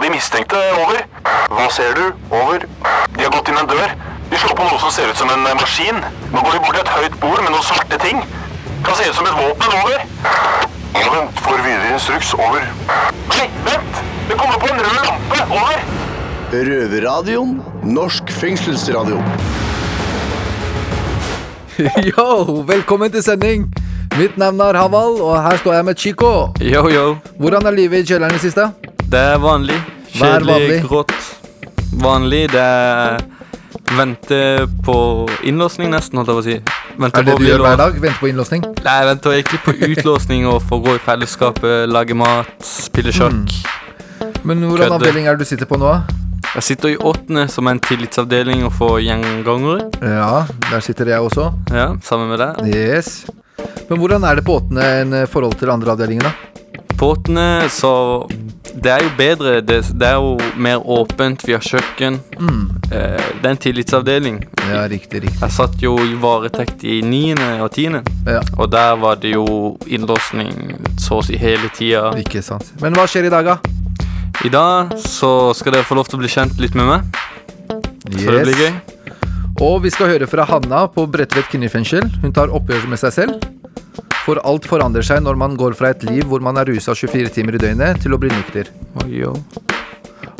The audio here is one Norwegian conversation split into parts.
på de mistenkte. Over. Hva ser du? Over. De har gått inn en dør. De slår på noe som ser ut som en maskin. Nå går de bort til et høyt bord med noen svarte ting. Kan se ut som et våpen. Over. Ja, vent. Får videre instruks. Over. Nei, vent! Det kommer på en rød lampe. Over. Røverradioen. Norsk fengselsradio. Yo, velkommen til sending. Mitt navn er Haval, og her står jeg med Chico. Yo, yo. Hvordan er livet i kjelleren i siste? Det er vanlig. Er Kjedelig, grått. Vanlig, det er vente på innlåsning, nesten, holdt jeg på å si. Vente Er det det du gjør hver dag? Vente på innlåsning? Nei, jeg venter egentlig på utlåsning og få gå i fellesskapet, lage mat, spille sjakk. Men hvordan Kødde. avdeling er det du sitter på nå? Jeg sitter i åttende som en tillitsavdeling og får gjengangere. Ja, der sitter jeg også. Ja, sammen med deg. Yes. Men hvordan er det på åttende enn eh, forhold til andre avdelinger, da? På åttende, så Det er jo bedre. Det, det er jo mer åpent. Vi har kjøkken. Eh, det er en tillitsavdeling. Ja, riktig, riktig. Jeg satt jo i varetekt i niende og tiende. Ja, Og der var det jo innlåsning så å si hele tida. ikke sant. Men hva skjer i dag, da? I dag så skal dere få lov til å bli kjent litt med meg. Så det blir gøy. Og vi skal høre fra Hanna på Bredtvet kvinnefengsel. Hun tar oppgjør med seg selv. For alt forandrer seg når man går fra et liv hvor man er rusa 24 timer i døgnet, til å bli nykter. Oi, jo.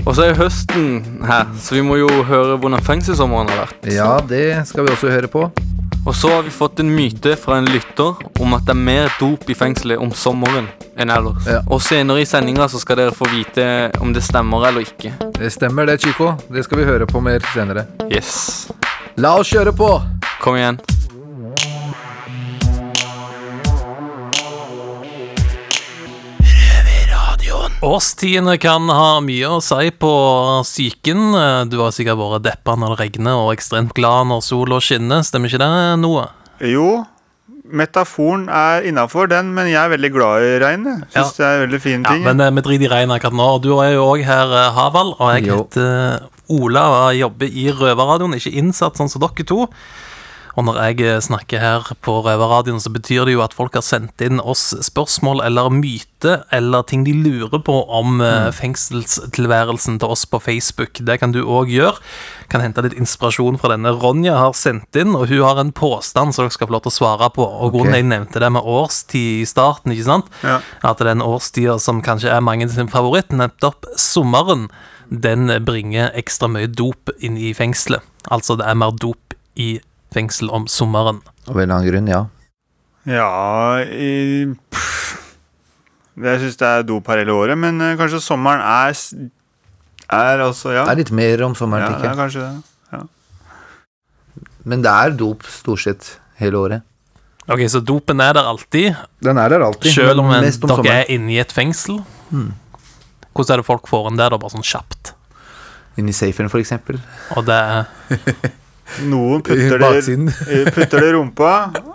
Og så er høsten her, så vi må jo høre hvordan fengselssommeren har vært. Ja, det skal vi også høre på. Og så har vi fått en myte fra en lytter om at det er mer dop i fengselet om sommeren enn ellers. Ja. Og senere i sendinga så skal dere få vite om det stemmer eller ikke. Det stemmer det, Chico. Det skal vi høre på mer senere. Yes. La oss kjøre på! Kom igjen. Årstidene kan ha mye å si på psyken. Du har sikkert vært deppa når det regner, og ekstremt glad når sola skinner. Stemmer ikke det, noe? Jo, metaforen er innafor den, men jeg er veldig glad i regnet. Syns det er veldig veldig fin Ja, men eh, vi driter i regnet akkurat nå. Du er jo òg her, Havald, og jeg Jo. heter Ola og jeg jobber i Røverradioen, ikke innsatt sånn som dere to. Og når jeg eh, snakker her på Røverradioen, så betyr det jo at folk har sendt inn oss spørsmål eller myte eller ting de lurer på om mm. fengselstilværelsen til oss på Facebook. Det kan du òg gjøre. Kan hente litt inspirasjon fra denne Ronja har sendt inn, og hun har en påstand som dere skal få lov til å svare på. Og grunnen jeg nevnte det med årstid i starten, ikke sant? Ja. At den årstida som kanskje er mange sin favoritt, nettopp sommeren, den bringer ekstra mye dop inn i fengselet. Altså det er mer dop i fengsel om sommeren. Av en eller annen grunn, ja. Ja i, Jeg syns det er dop her hele året, men eh, kanskje sommeren er Er altså Ja, Det er litt mer om sommeren, tenker er jeg. kanskje det. ja. Men det er dop stort sett hele året. Ok, Så dopen er der alltid, Den er der alltid. selv om om dere sommeren. er inne i et fengsel. Hvordan er det folk får en der, da, bare sånn kjapt? Inni safen, for eksempel. Og det er Noen putter det, eh, putter det i rumpa,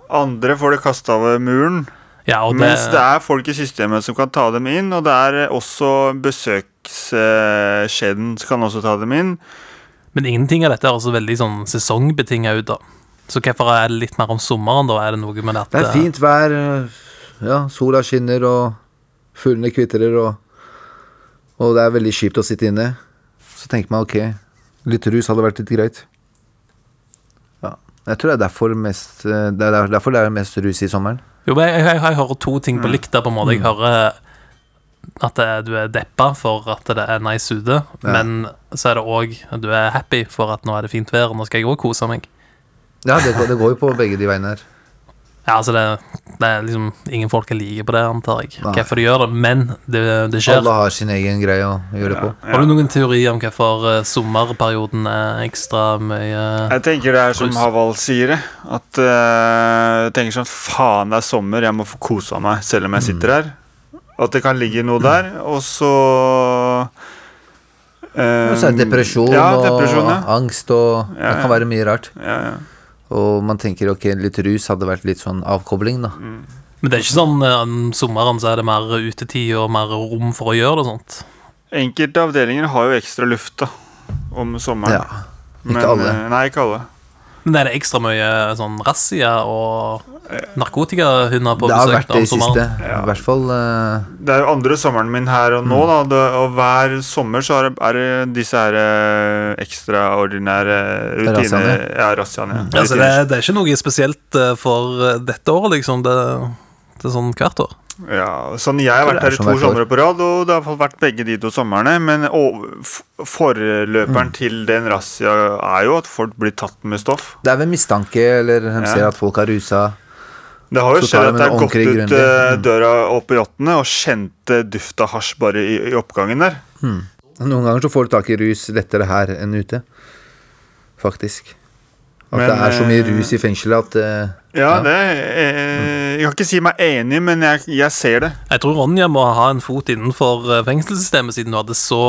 andre får det kasta over muren. Ja, og det, Mens det er folk i systemet som kan ta dem inn, og det er eh, også besøkskjeden som kan også ta dem inn. Men ingenting av dette er også veldig sånn sesongbetinga ut, da. Så hvorfor er det litt mer om sommeren, da? Er det noe med det at Det er fint vær. øh, Ja, sola skinner, og fuglene kvitrer, og, og det er veldig kjipt å sitte inne. Så tenker man ok, litt rus hadde vært litt greit. Ja. Jeg tror det er derfor mest øh, Det er derfor det er mest rus i sommeren. Jo, men jeg, jeg, jeg hører to ting på likt der, på en måte. Jeg hører at det, du er deppa for at det er nice ute, men så er det òg du er happy for at nå er det fint vær, nå skal jeg òg kose meg. Ja, det, går- det går jo på begge de veiene her. Ja, altså det, det er liksom Ingen folk er like på det, antar jeg. Nei. Hvorfor de gjør det, men det, det skjer. Alle har sin egen greie å gjøre det på. Har du noen teori om hvorfor uh, sommerperioden er ekstra mye Jeg tenker det er som Rus. Haval sier det. At uh, jeg tenker sånn Faen, det er sommer, jeg må få kosa meg selv om jeg sitter her. At det kan ligge noe der, og så uh, Og så er det depresjon, ja, depresjon ja. og angst og Ja, Det kan være mye rart. Ja, ja. Og man tenker ok, litt rus hadde vært litt sånn avkobling, da. Men det er ikke sånn eh, om sommeren så er det mer utetid og mer rom for å gjøre det og sånt. Enkelte avdelinger har jo ekstra luft da om sommeren. Ja. Ikke alle. eh, Nei, ikke alle. Men er det ekstra mye sånn razzia og narkotikahunder på besøk? Det har vært det i siste. Ja. I hvert fall uh... Det er jo andre sommeren min her og nå, da. Det, og hver sommer så er det, disse her eh, ekstraordinære rutiner. Razziaene. Ja, razziaene. Ja, så det, det er ikke noe spesielt eh, for eh, dette året, liksom. Det, det er sånn hvert år. Ja, sånn Jeg har vært er her i to hvert somre på rad, og det har vært begge de to somrene. Men forløperen til den razzia er jo at folk blir tatt med stoff. Det er ved mistanke, eller de Ja. ser at folk har rusa. Det har jo skjedd at det har er gått ut eh, Mm. døra opp i åttende og kjente duft av hasj bare i, i oppgangen der. Noen ganger så får du tak i rus lettere her enn ute. Faktisk. At Men, det er så mye eh, rus i fengselet at uh, Ja, Ja. det eh, Jeg kan ikke si meg enig, men jeg, jeg ser det. Jeg tror Ronja må ha en fot innenfor eh, fengselssystemet, siden du hadde så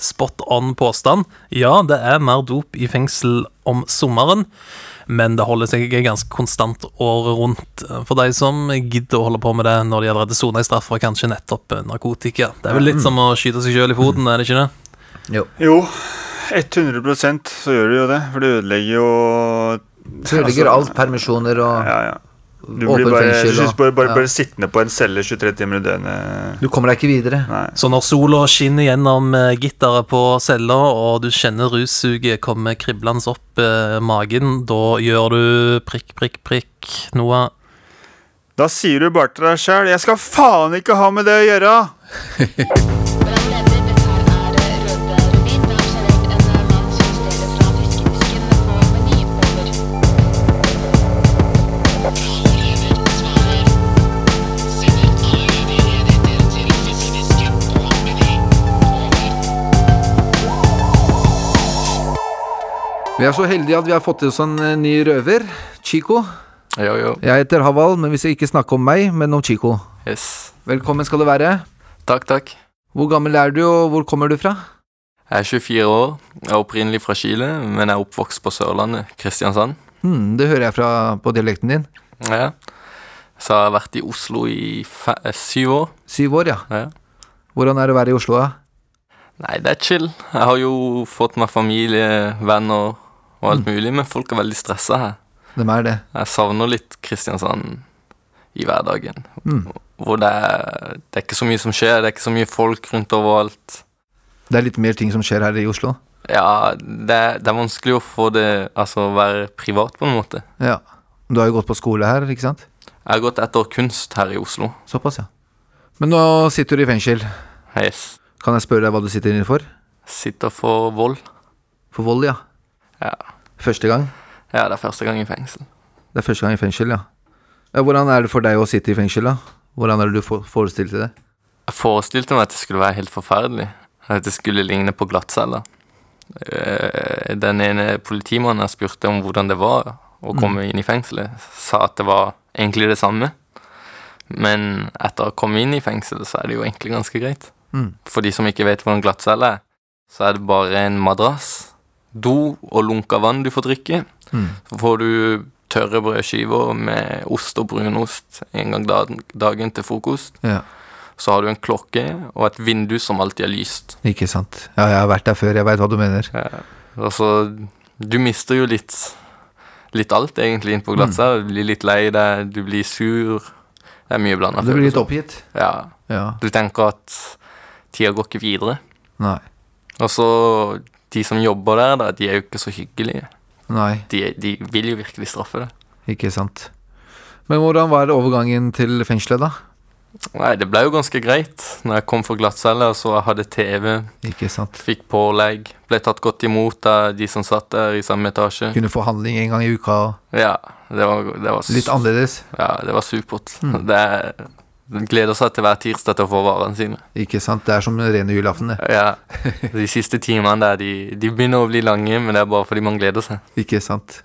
spot on påstand. Ja, det er mer dop i fengsel om sommeren, men det holder seg ganske konstant året rundt. For de som gidder å holde på med det når de allerede soner i straff for kanskje nettopp narkotika. Det er vel litt som å skyte seg sjøl i foten, er det ikke det? Jo. Jo, 100% så gjør det jo det. For det ødelegger jo Så ødelegger Altså, alt. Permisjoner og Ja, ja. Du blir bare, fengsel, bare, bare, ja. bare sittende på en celle 23 timer i døgnet. Du kommer deg ikke videre. Nei. Så når sola skinner gjennom eh, gitteret på cella, og du kjenner russuget komme kriblende opp eh, magen, da gjør du prikk, prikk, prikk, Noah. Da sier du bare til deg sjæl 'Jeg skal faen ikke ha med det å gjøre'! er så heldige at vi har fått til oss en eh, ny røver. Chico. Jo, jo. Jeg heter Haval, men vi skal ikke snakke om meg, men om Chico. Yes. Velkommen skal du være. Takk, takk. Hvor gammel er du, og hvor kommer du fra? Jeg er 24 år. Jeg er opprinnelig fra Chile, men jeg er oppvokst på Sørlandet, Kristiansand. Hmm, det hører jeg fra på dialekten din. Ja. Så jeg har vært i Oslo i eh, syv år. Syv år, ja. Ja. Hvordan er det å være i Oslo, da? Nei, det er chill. Jeg har jo fått meg familie, venner og alt mulig, men folk er veldig stressa her. Hvem er det? Jeg savner litt Kristiansand i hverdagen. Mm. Hvor det er, det er ikke så mye som skjer, det er ikke så mye folk rundt overalt. Det er litt mer ting som skjer her i Oslo. Ja, det, det er vanskelig å få det Altså være privat, på en måte. Ja. Du har jo gått på skole her, ikke sant? Jeg har gått etter kunst her i Oslo. Såpass, ja. Men nå sitter du i fengsel. Yes. Kan jeg spørre deg hva du sitter inne for? Sitter for vold. For vold, ja. Ja. Første gang? ja, det er første gang i fengsel. Det er første gang i fengsel, ja. ja. Hvordan er det for deg å sitte i fengsel, da? Hvordan er det du for- forestilte det? Jeg forestilte meg at det skulle være helt forferdelig. At det skulle ligne på glattceller. Eh, Den ene politimannen jeg spurte om hvordan det var å komme inn i fengselet, sa at det var egentlig det samme. Men etter å ha kommet inn i fengselet, så er det jo egentlig ganske greit. Mm. For de som ikke vet hvordan glattcelle er, så er det bare en madrass, do og lunka vann du får drikke. Mm. Så får du tørre brødskiver med ost og brunost en gang dagen, til frokost. Ja, Så har du en klokke og et vindu som alltid er lyst. ikke sant. Ja, jeg har vært der før, jeg veit hva du mener. Altså, du mister jo litt Litt alt, egentlig, inn på Mm. Du blir litt lei deg, du blir sur. Det er mye blanda Du blir litt oppgitt? Ja. Ja. Du tenker at tida går ikke videre. Nei. Og så de som jobber der, da, de er jo ikke så hyggelige. Nei, De, de vil jo virkelig straffe det. ikke sant. Men hvordan var overgangen til fengselet, da? Nei, det ble jo ganske greit når jeg kom fra glattcelle, så jeg hadde TV, Ikke sant. fikk pålegg, ble tatt godt imot av de som satt der i samme etasje. Kunne få handling en gang i uka. Ja, det var, det var Litt annerledes. Ja, det var supert. Mm. Det er, de gleder seg til hver tirsdag til å få varene sine. Ikke sant. Det er som rene julaften, det. Ja, De siste timene der, de, de begynner å bli lange, men det er bare fordi man gleder seg. Ikke sant.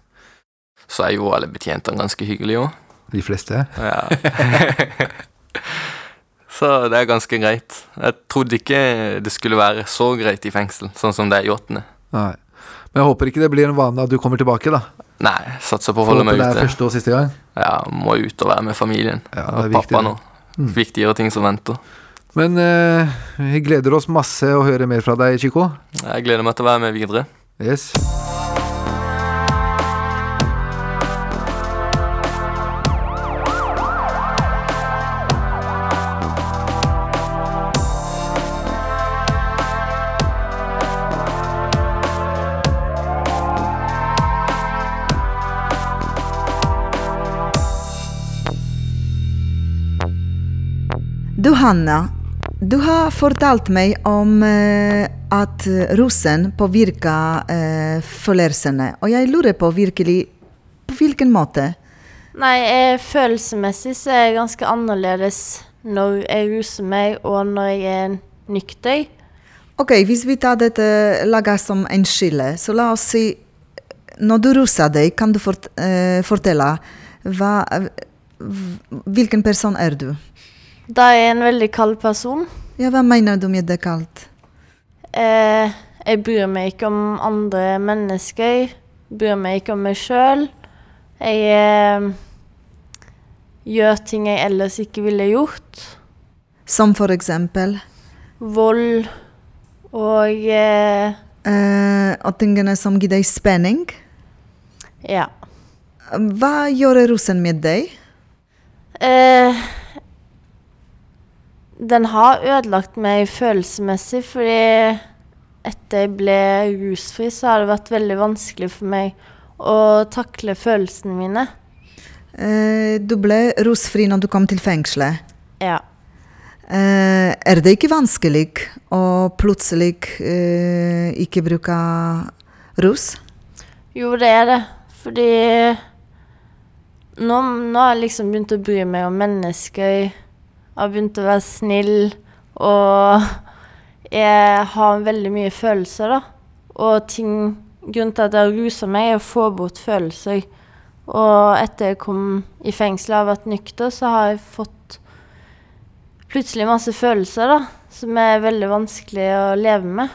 Så er jo alle betjentene ganske hyggelige òg. De fleste. Ja. Så det er ganske greit. Jeg trodde ikke det skulle være så greit i fengsel, sånn som det er i åttende. Nei. Men jeg håper ikke det blir en vane at du kommer tilbake, da. Nei, satser på å holde Håper meg det er første og siste gang. Ja, Må ut og være med familien. Ja, det er og pappa viktig. nå. Mm. Viktigere ting som venter. Men eh, vi gleder oss masse å høre mer fra deg, Chico. Jeg gleder meg til å være med videre. Yes. Johanna, du har fortalt meg om eh, at rusen påvirker eh, følelsene, og jeg lurer på virkelig på hvilken måte? Nei, eh, følelsesmessig så er jeg ganske annerledes når jeg ruser meg og når jeg er nykter. Ok, hvis vi tar dette laget som en skille, så la oss si Når du ruser deg, kan du fort, eh, fortelle hva, hvilken person er du? Da er jeg en veldig kald person. Ja, hva mener du med det kaldt? Eh, jeg bryr meg ikke om andre mennesker. Jeg Bryr meg ikke om meg sjøl. Jeg eh, gjør ting jeg ellers ikke ville gjort. Som for eksempel Vold og eh, eh, Og tingene som gir deg spenning. ja. Hva gjør russen med deg? Eh, den har ødelagt meg følelsesmessig, fordi etter jeg ble rusfri, så har det vært veldig vanskelig for meg å takle følelsene mine. Eh, du ble rusfri når du kom til fengselet. Ja. Eh, er det ikke vanskelig å plutselig eh, ikke bruke rus? Jo, det er det. Fordi nå, nå har jeg liksom begynt å bry meg om mennesker. Jeg har begynt å være snill. Og jeg har veldig mye følelser, da. Og ting Grunnen til at jeg ruser meg, er å få bort følelser. Og etter jeg kom i fengsel og har vært nykter, så har jeg fått plutselig masse følelser, da. Som er veldig vanskelig å leve med.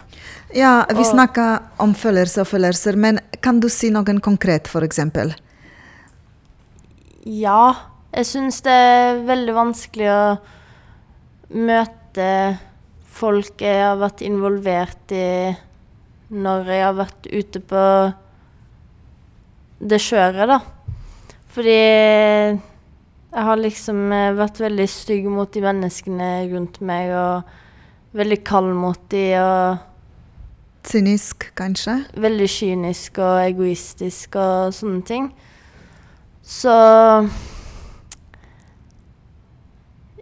Ja, vi Og- snakker om følelser og følelser, men kan du si noen konkret, eksempel? Ja, jeg syns det er veldig vanskelig å møte folk jeg har vært involvert i når jeg har vært ute på det kjøret, da. Fordi jeg har liksom eh, vært veldig stygg mot de menneskene rundt meg, og veldig kald mot de, og Kynisk, kanskje? veldig kynisk og egoistisk og sånne ting. Så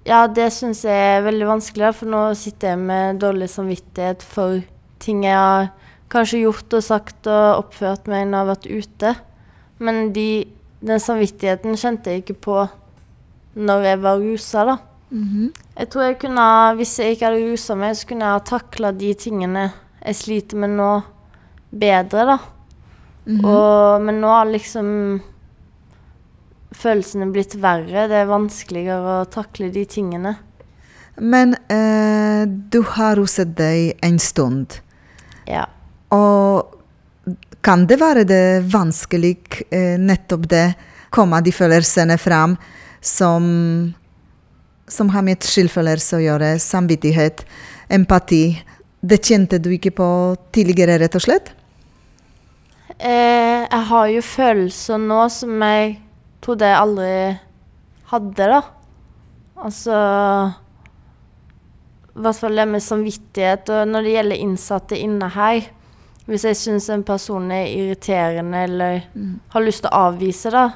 Ja, det syns jeg er veldig vanskelig, for nå sitter jeg med dårlig samvittighet for ting jeg har kanskje gjort og sagt og oppført meg når jeg har vært ute. Men de, den samvittigheten kjente jeg ikke på når jeg var rusa, da. Jeg tror jeg kunne, Hvis jeg ikke hadde rusa meg, så kunne jeg ha takla de tingene jeg sliter med nå, bedre, da. Og, men nå har liksom følelsene blitt verre. Det er vanskeligere å takle de tingene. Men eh, du har ruset deg en stund, Ja. og kan det være det vanskelig, eh, nettopp det, komme de følelsene fram som, som har med skyldfølelse å gjøre, samvittighet, empati? Det kjente du ikke på tidligere, rett og slett? Eh, jeg har jo følelser nå som jeg trodde jeg aldri hadde, da. Altså I hvert fall det med samvittighet. Og når det gjelder innsatte inne her Hvis jeg syns en person er irriterende eller har lyst til å avvise da.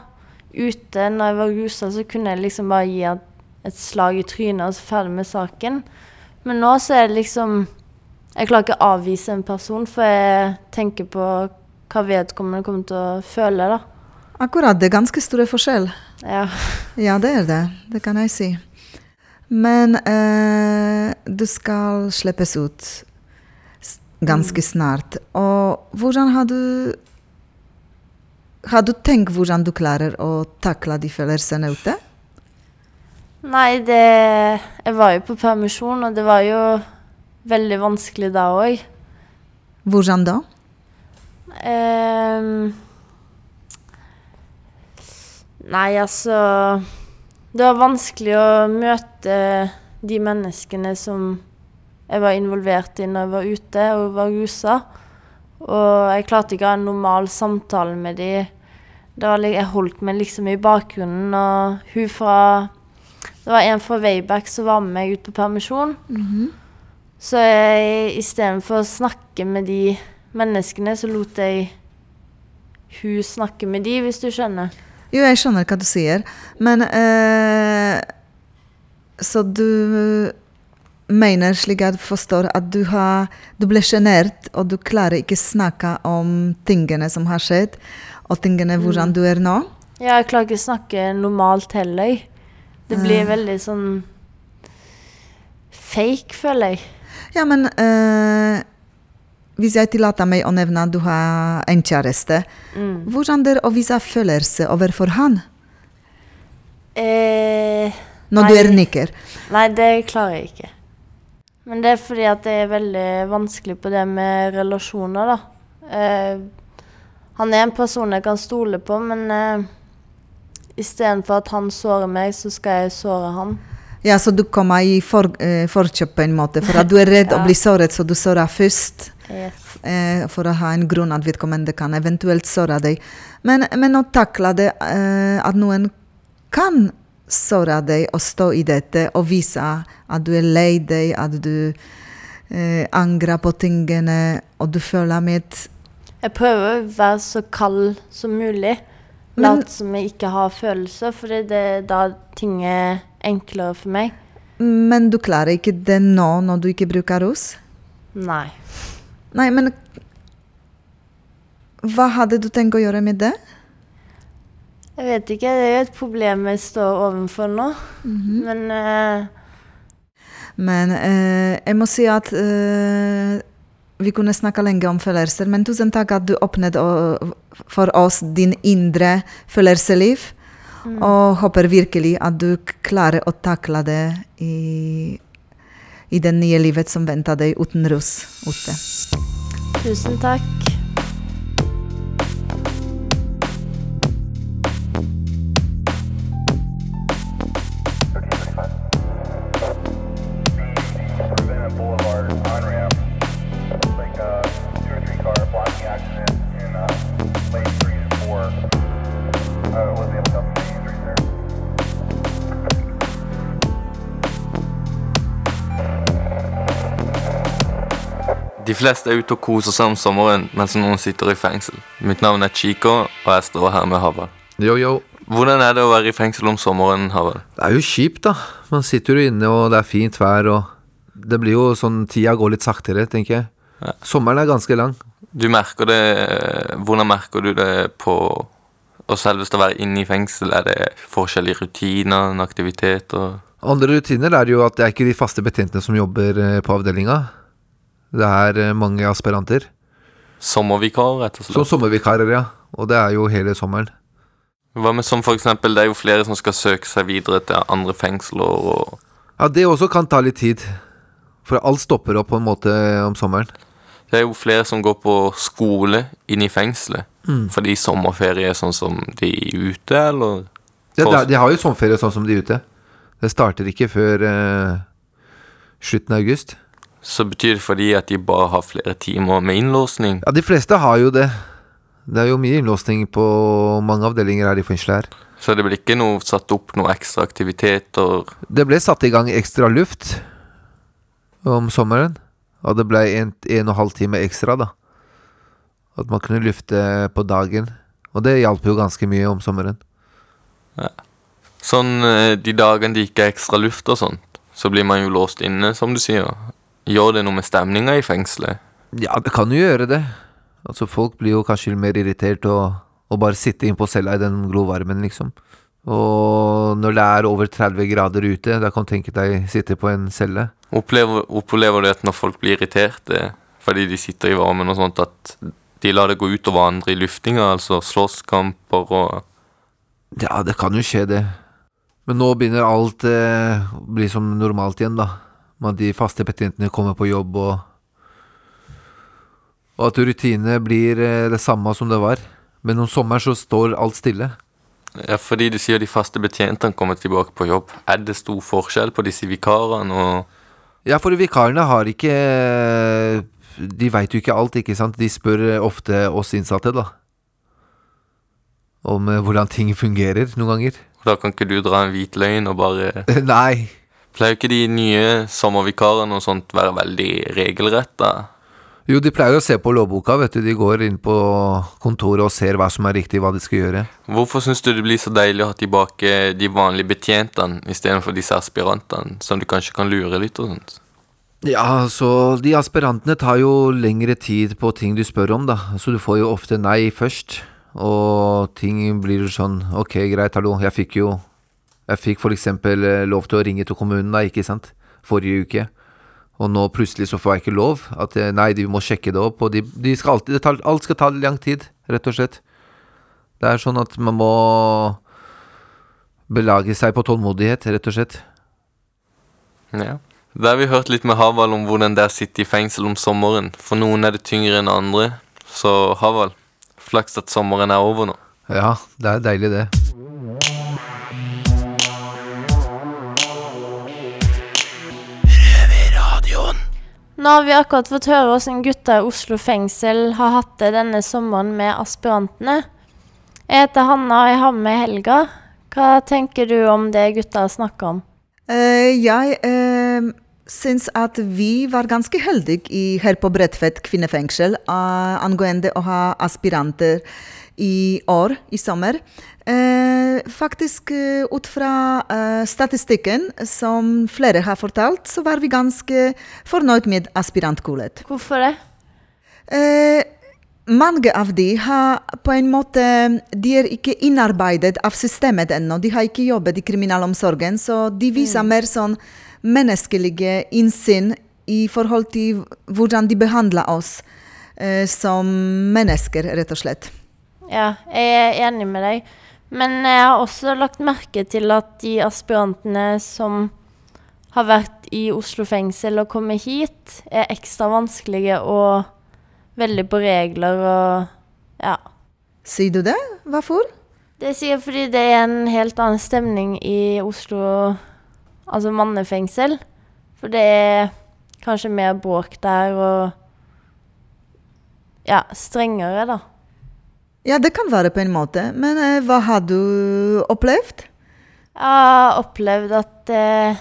Ute når jeg var rusa, så kunne jeg liksom bare gi et, et slag i trynet og så ferdig med saken. Men nå så er det liksom Jeg klarer ikke å avvise en person, for jeg tenker på hva vedkommende kommer til å føle, da. Akkurat, det er ganske store forskjell. Ja. Ja, det er det. Det kan jeg si. Men eh, du skal slippes ut ganske snart. Og hvordan har du Har du tenkt hvordan du klarer å takle de følelsene ute? Nei, det Jeg var jo på permisjon, og det var jo veldig vanskelig da òg. Hvordan da? Ehm, nei, altså Det var vanskelig å møte de menneskene som jeg var involvert i når jeg var ute og var rusa. Og jeg klarte ikke å ha en normal samtale med de. Da var, jeg holdt meg liksom i bakgrunnen, og hun fra Det var en fra Wayback som var med meg ut på permisjon. Så jeg istedenfor å snakke med de menneskene, så lot jeg hun snakke med de, hvis du skjønner. Jo, jeg skjønner hva du sier, men eh, Så du mener, slik jeg forstår, at du, har, du ble sjenert, og du klarer ikke snakke om tingene som har skjedd, og tingene hvordan du er nå. Ja, jeg klarer ikke snakke normalt heller. Det blir veldig sånn fake, føler jeg. Ja, men eh, hvis jeg tillater meg å nevne at du har en kjæreste, hvordan det er å vise følelse overfor han Eh, når du er nikker? nei, det klarer jeg ikke. Men det er fordi at det er veldig vanskelig på det med relasjoner, da. Eh, han er en person jeg kan stole på, men eh, istedenfor at han sårer meg, så skal jeg såre han. Ja, så du kommer i for, eh, forkjøp på en måte, for at du er redd å bli såret, så du sårer først. Yes. eh, for å ha en grunn at vedkommende kan eventuelt såre deg. Men, men å takle det eh, at noen kan såre deg og stå i dette og vise at du er lei deg, at du angrer på tingene, og du føler med Jeg prøver å være så kald som mulig. Late som jeg ikke har følelser, for det er da ting er enklere for meg. Men du klarer ikke det nå når du ikke bruker rus? Nei. Nei, men Hva hadde du tenkt å gjøre med det? Jeg vet ikke, det er jo et problem jeg står overfor nå. Men uh... Men uh, jeg må si at uh, vi kunne snakke lenge om følelser, men tusen takk at du åpnet for oss din indre følelsesliv. Og håper virkelig at du klarer å takle det i, i det nye livet som venter deg uten rus ute. tusen takk. De fleste er ute og koser seg om sommeren mens noen sitter i fengsel. Mitt navn er Chico, og jeg står her med Havard. Yo, yo. Hvordan er det å være i fengsel om sommeren, Havard? Det er jo kjipt, da. Man sitter jo inne, og det er fint vær, og det blir jo sånn Tida går litt saktere, tenker jeg. Ja. Sommeren er ganske lang. Du merker det Hvordan merker du det på å selveste å være inne i fengsel? Er det forskjellige rutiner, en aktivitet og Andre rutiner er jo at det er ikke de faste betjentene som jobber eh, på avdelinga. Det er eh, mange aspiranter. sommervikarer, rett og Som slett? sommervikarer, ja. Og det er jo hele sommeren. Hva med som for eksempel, det er jo flere som skal søke seg videre til andre fengsler og Ja, det også kan ta litt tid. For alt stopper opp på en måte om sommeren. Det er jo flere som går på skole inne i fengselet. Mm. Fordi sommerferie er sånn som de er ute, eller? Ja, de, de har jo sommerferie sånn som de er ute. Det starter ikke før eh, slutten av august. Så betyr det fordi at de bare har flere timer med innlåsning. Ja, de fleste har jo det. Det er jo mye innlåsning på mange avdelinger her i fengselet her. Så det ble ikke noe satt opp noe ekstra aktiviteter. Det ble satt i gang ekstra luft om sommeren. Og det ble en, en og en halv time ekstra, da. At man kunne lufte på dagen. Og det hjalp jo ganske mye om sommeren. Sånn eh, de dagene det ikke er ekstra luft og sånt, så blir man jo låst inne, som du sier. Gjør det noe med stemninga i fengselet? Ja, det kan jo gjøre det. Altså, folk blir jo kanskje mer irritert og, og bare sitte inn på cella i den glovarmen, liksom. Og når det er over 30 grader ute, da kan du tenke deg sitte på en celle. Opplever, opplever du at når folk blir irriterte fordi de sitter i varmen og sånt, at de lar det gå utover andre i luftinga, altså slåsskamper og Ja, det kan jo skje, det. Men nå begynner alt eh, å bli som normalt igjen, da. Med at de faste betjentene kommer på jobb, og Og at rutinene blir eh, det samme som det var. Men om sommeren så står alt stille. Ja, fordi du sier de faste betjentene kommer tilbake på jobb. Er det stor forskjell på disse vikarene og Ja, for vikarene har ikke De veit jo ikke alt, ikke sant. De spør ofte oss innsatte, da. Om eh, hvordan ting fungerer noen ganger. Da kan ikke du dra en hvit løgn og bare Nei. Pleier ikke de nye sommervikarene og sånt være veldig regelretta? Jo, de pleier å se på lovboka, vet du. De går inn på kontoret og ser hva som er riktig, hva de skal gjøre. Hvorfor syns du det blir så deilig å ha tilbake de vanlige betjentene istedenfor disse aspirantene, som du kanskje kan lure litt og sånt? Ja, så de aspirantene tar jo lengre tid på ting du spør om, da. Så du får jo ofte nei først. Og ting blir sånn Ok, greit, hallo, jeg fikk jo Jeg fikk for eksempel eh, lov til å ringe til kommunen, da, ikke sant? Forrige uke. Og nå plutselig så får jeg ikke lov. At eh, nei, de må sjekke det opp. Og de, de skal alltid det tar, Alt skal ta lang tid, rett og slett. Det er sånn at man må belage seg på tålmodighet, rett og slett. Ja. Da har vi hørt litt med Havald om hvordan det er å sitte i fengsel om sommeren. For noen er det tyngre enn andre. Så Havald, flaks at sommeren er over nå. Ja, det er deilig, det. Nå har vi akkurat fått høre hvordan gutta i Oslo fengsel har hatt det denne sommeren med aspirantene. Jeg heter Hanna, og jeg har med Helga. Hva tenker du om det gutta snakka om? Uh, jeg uh, syns at vi var ganske heldige i, her på Bredtvet kvinnefengsel uh, angående å ha aspiranter i år, i sommer. Eh, faktisk eh, ut fra eh, statistikken som flere har fortalt, så var vi ganske fornøyd med aspirantkullet. Hvorfor det? Eh, mange av de har på en måte De er ikke innarbeidet av systemet ennå. De har ikke jobbet i kriminalomsorgen, så de viser mer sånn menneskelige innsyn i forhold til hvordan de behandler oss eh, som mennesker, rett og slett. Ja, jeg er enig med deg. Men jeg har også lagt merke til at de aspirantene som har vært i Oslo fengsel og kommet hit, er ekstra vanskelige og veldig på regler og ja. Sier du det? Hvorfor? Det sier jeg fordi det er en helt annen stemning i Oslo, altså mannefengsel. For det er kanskje mer bråk der og ja, strengere, da. Ja, det kan være på en måte. Men eh, hva har du opplevd? Jeg har opplevd at eh,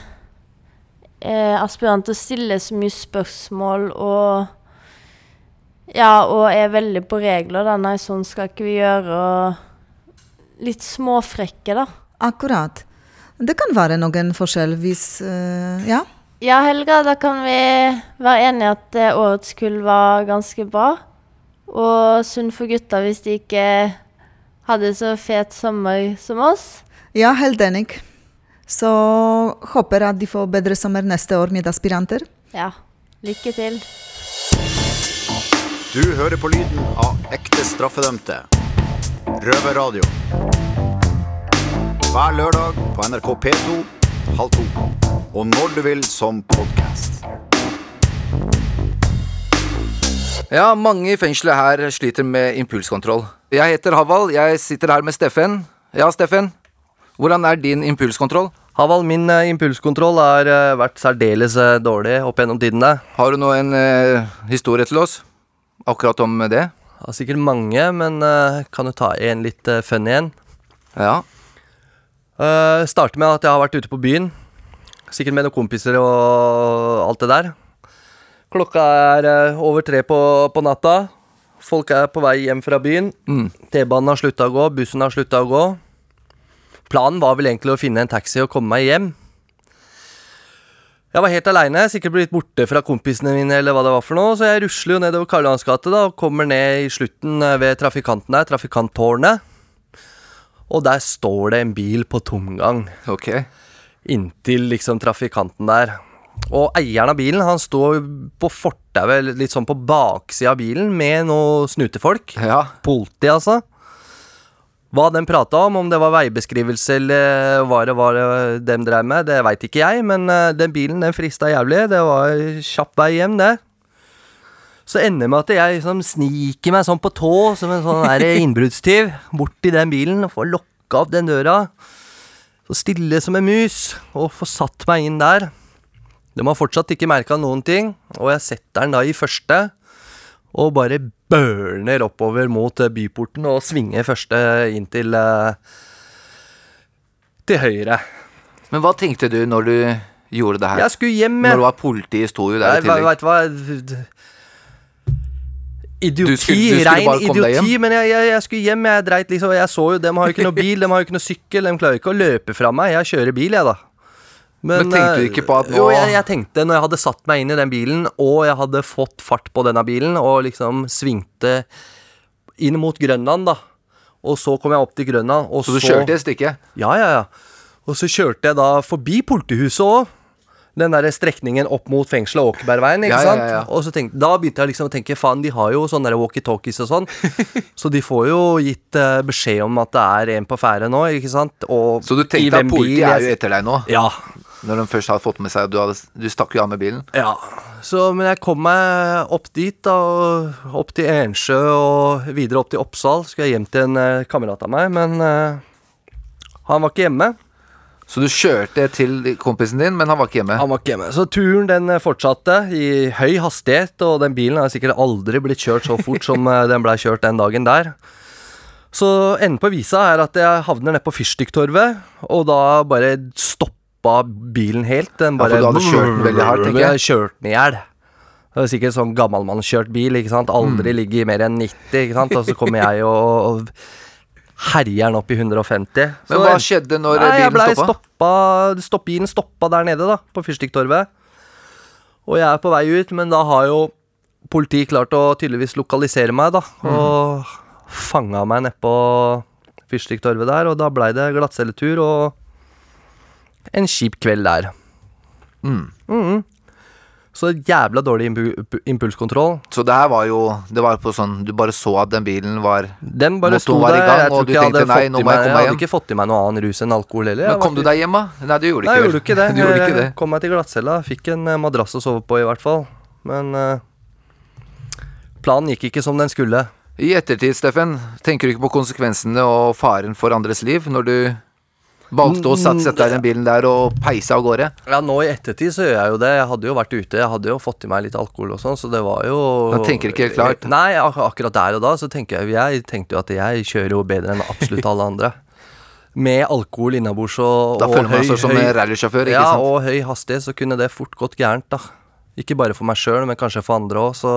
eh, aspiranter stiller så mye spørsmål og Ja, og er veldig på regler. da. Nei, sånn skal ikke vi gjøre. Og litt småfrekke, da. Akkurat. Det kan være noen forskjell hvis eh, Ja. Ja, Helga, da kan vi være enige at eh, årets kull var ganske bra. Og synd for gutta hvis de ikke hadde så fet sommer som oss. Ja, helt enig. Så håper at de får bedre sommer neste år med aspiranter. Ja. Lykke til. Du hører på lyden av ekte straffedømte. Røverradio. Hver lørdag på NRK P2 halv to. Og når du vil som podkast. Ja, mange i fengselet her sliter med impulskontroll. Jeg heter Havald, jeg sitter her med Steffen. Ja, Steffen. Hvordan er din impulskontroll? Havald, min uh, impulskontroll har uh, vært særdeles uh, dårlig opp gjennom tidene. Har du nå en eh, historie til oss? Akkurat om det? Ja, sikkert mange, men eh, kan du ta en litt funny en. Ja. Uh, starter med at jeg har vært ute på byen. Sikkert med noen kompiser og alt det der. Klokka er eh, over tre på, på natta. Folk er på vei hjem fra byen. Mm. T-banen har slutta å gå, bussen har slutta å gå. Planen var vel egentlig å finne en taxi og komme meg hjem. Jeg var helt aleine, sikkert blitt borte fra kompisene mine, eller hva det var for noe, så jeg rusler jo nedover Karl Johans gate og kommer ned i slutten eh, ved trafikanten der, trafikanttårnet. Og der står det en bil på tomgang. Ok. Inntil liksom trafikanten der. Og eieren av bilen han står på fortauet, litt sånn på baksida av bilen, med noen snutefolk. Ja. Politi, altså. Hva den prata om, om det var veibeskrivelse eller hva det var de drev med, det veit ikke jeg, men eh, den bilen den frista jævlig. Det var kjapp vei hjem, det. Så ender det med at jeg liksom sniker meg sånn på tå, som en sånn innbruddstyv, bort til den bilen og får lokka opp den døra. Så stille som en mus, og får satt meg inn der. De har fortsatt ikke merka noen ting, og jeg setter den da i første. Og bare burner oppover mot eh, byporten og svinger første inn til eh, Til høyre. Men hva tenkte du når du gjorde det her? Jeg skulle hjem, Når jeg. det var politi, sto jo der i tillegg. Vet du hva Idioti, Du skulle- du skulle rein idioti, men jeg, jeg, jeg skulle hjem. Jeg dreit liksom Jeg så jo, dem har jo ikke noe bil, de har jo ikke noe sykkel, de klarer ikke å løpe fra meg. Jeg kjører bil, jeg, da. Men tenkte du eh, ikke på at nå- Jo, jeg, jeg tenkte når jeg hadde satt meg inn i den bilen, og jeg hadde fått fart på denne bilen, og liksom svingte inn mot Grønland, da. Og så kom jeg opp til Grønland, og Så du kjørte et stykke? Ja, ja, ja. Og så kjørte jeg da forbi politihuset òg. Den der strekningen opp mot fengselet, Åkerbergveien. ikke Ja, ja, sant? ja, ja. Og så tenkte, Da begynte jeg liksom å tenke faen, de har jo sånne walkietalkies og sånn. så de får jo gitt uh, beskjed om at det er en på fære nå, ikke sant? Og Så du tenkte at politiet er jo etter deg nå? Ja. Når de først hadde fått med seg at du, hadde, du stakk jo av med bilen? Ja, så, men jeg kom meg opp dit, da, og opp til Ensjø og videre opp til Oppsal. Skulle jeg hjem til en eh, kamerat av meg, men eh, han var ikke hjemme. Så du kjørte til kompisen din, men han var ikke hjemme? Han var ikke hjemme. Så turen den eh, fortsatte i høy hastighet, og den bilen har sikkert aldri blitt kjørt så fort som eh, den blei kjørt den dagen der. Så enden på visa er at jeg havner nede på Fyrstikktorvet, og da bare stoppa bilen helt. Den Ja, for du hadde kjørt den veldig hardt, tenker jeg. Kjørt den i hjel. Det er sikkert sånn gammalmannskjørt bil, ikke sant. Aldri ligger i mer enn 90, ikke sant. Og så kommer jeg og, og herjer den opp i 150. Men hva skjedde når Nei, bilen stoppa? stoppa stopp, Bilen stoppa der nede, da, på Fyrstikktorvet. Og jeg er på vei ut, men da har jo politiet klart å tydeligvis lokalisere meg, da. Og fanga meg nedpå Fyrstikktorvet der, og da blei det glattcelletur og en kjip kveld der. Mhm. Så jævla dårlig impulskontroll. Så det her var jo Det var på sånn Du bare så at den bilen var Den bare sto der. gang, Jeg tror ikke jeg hadde, nei, fått i meg, jeg meg hadde ikke fått i meg noe annen rus enn alkohol heller. Men kom du deg hjem, da? Nei, du gjorde Nei, ikke ikke det. Du gjorde ikke det. Jeg kom meg til glattcella. Fikk en eh, madrass å sove på, i hvert fall. Men eh, planen gikk ikke som den skulle. I ettertid, Steffen, tenker du ikke på konsekvensene og faren for andres liv når du valgte å deg i den bilen der og peise av gårde? Ja, Nå i ettertid så gjør jeg jo det. Jeg hadde jo vært ute, jeg hadde jo fått i meg litt alkohol og sånn, så det var jo Man tenker ikke helt klart. Nei, ak akkurat der og da så tenker jeg Jeg tenkte jo at jeg kjører jo bedre enn absolutt alle andre. Med alkohol innabords og, Da og føler man høy- seg som høy- rallysjåfør, ja, sant? og høy hastighet, så kunne det fort gått gærent, da. Ikke bare for meg sjøl, men kanskje for andre òg, så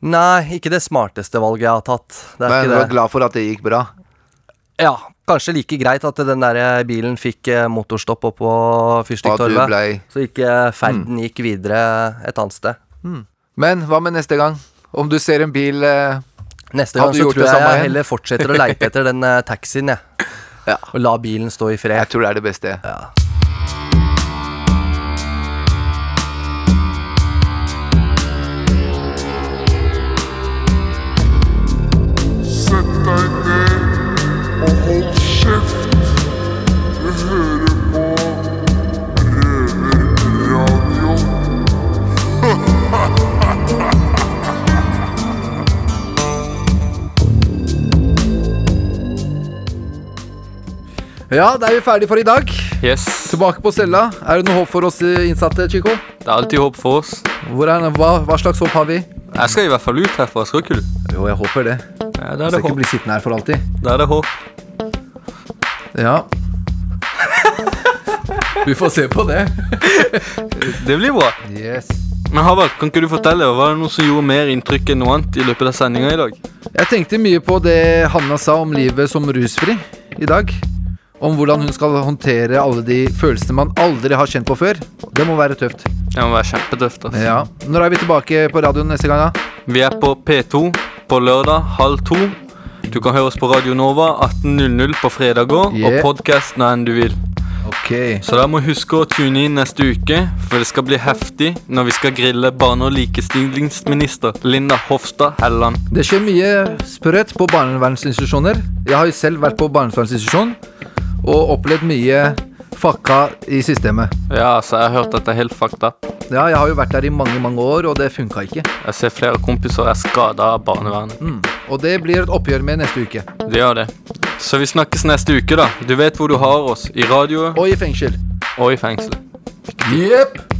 Nei, ikke det smarteste valget jeg har tatt. Det Men du er glad for at det gikk bra? Ja, kanskje like greit at den der bilen fikk eh, motorstopp oppå Fyrstikktorvet. Så ikke ferden gikk videre et annet sted. Men hva med neste gang? Om du ser en bil eh, Neste gang du så gjort tror det jeg jeg heller fortsetter å leite etter den eh, taxien, jeg. Ja. Og la bilen stå i fred. Jeg tror det er det beste. Ja. Sett deg ned og hold Ja, da er vi ferdige for i dag. Yes. Tilbake på cella. Er det noe håp for oss eh, innsatte, Chico? Det er alltid håp for oss. Hvor er, hva, hva slags håp har vi? Jeg skal i hvert fall ut herfra, skal ikke du? Jo, jeg håper det. Ja, Jeg er det skal ikke håp. bli sittende her for alltid. Da er det håp. Ja. Vi får se på det. Det blir bra. Yes. Men Havard, kan ikke du fortelle, var det noe som gjorde mer inntrykk enn noe annet i løpet av sendinga i dag? Jeg tenkte mye på det Hanna sa om livet som rusfri i dag. Om hvordan hun skal håndtere alle de følelsene man aldri har kjent på før. Det må være tøft. Det må være kjempetøft. altså. Ja. Når er vi tilbake på radioen neste gang, da? Vi er på P2 på lørdag halv to. Du kan høre oss på Radio Nova 18.00 på fredager, Yeah. og podkast når enn du vil. Ok. Så da må huske å tune inn neste uke, for det skal bli heftig når vi skal grille barne- og likestillingsminister Linda Hofstad Helland. Det skjer mye sprøtt på barnevernsinstitusjoner. Jeg har jo selv vært på barnevernsinstitusjon og opplevd mye fakka i systemet. Ja, altså, jeg har hørt at det er helt fucked up. Ja, jeg har jo vært der i mange, mange år, og det funka ikke. Jeg ser flere kompiser er skada av barnevernet. Mm. Og det blir et oppgjør med neste uke. Det gjør det. Så vi snakkes neste uke, da. Du vet hvor du har oss. I radioet Og i fengsel. og i fengsel. Jepp.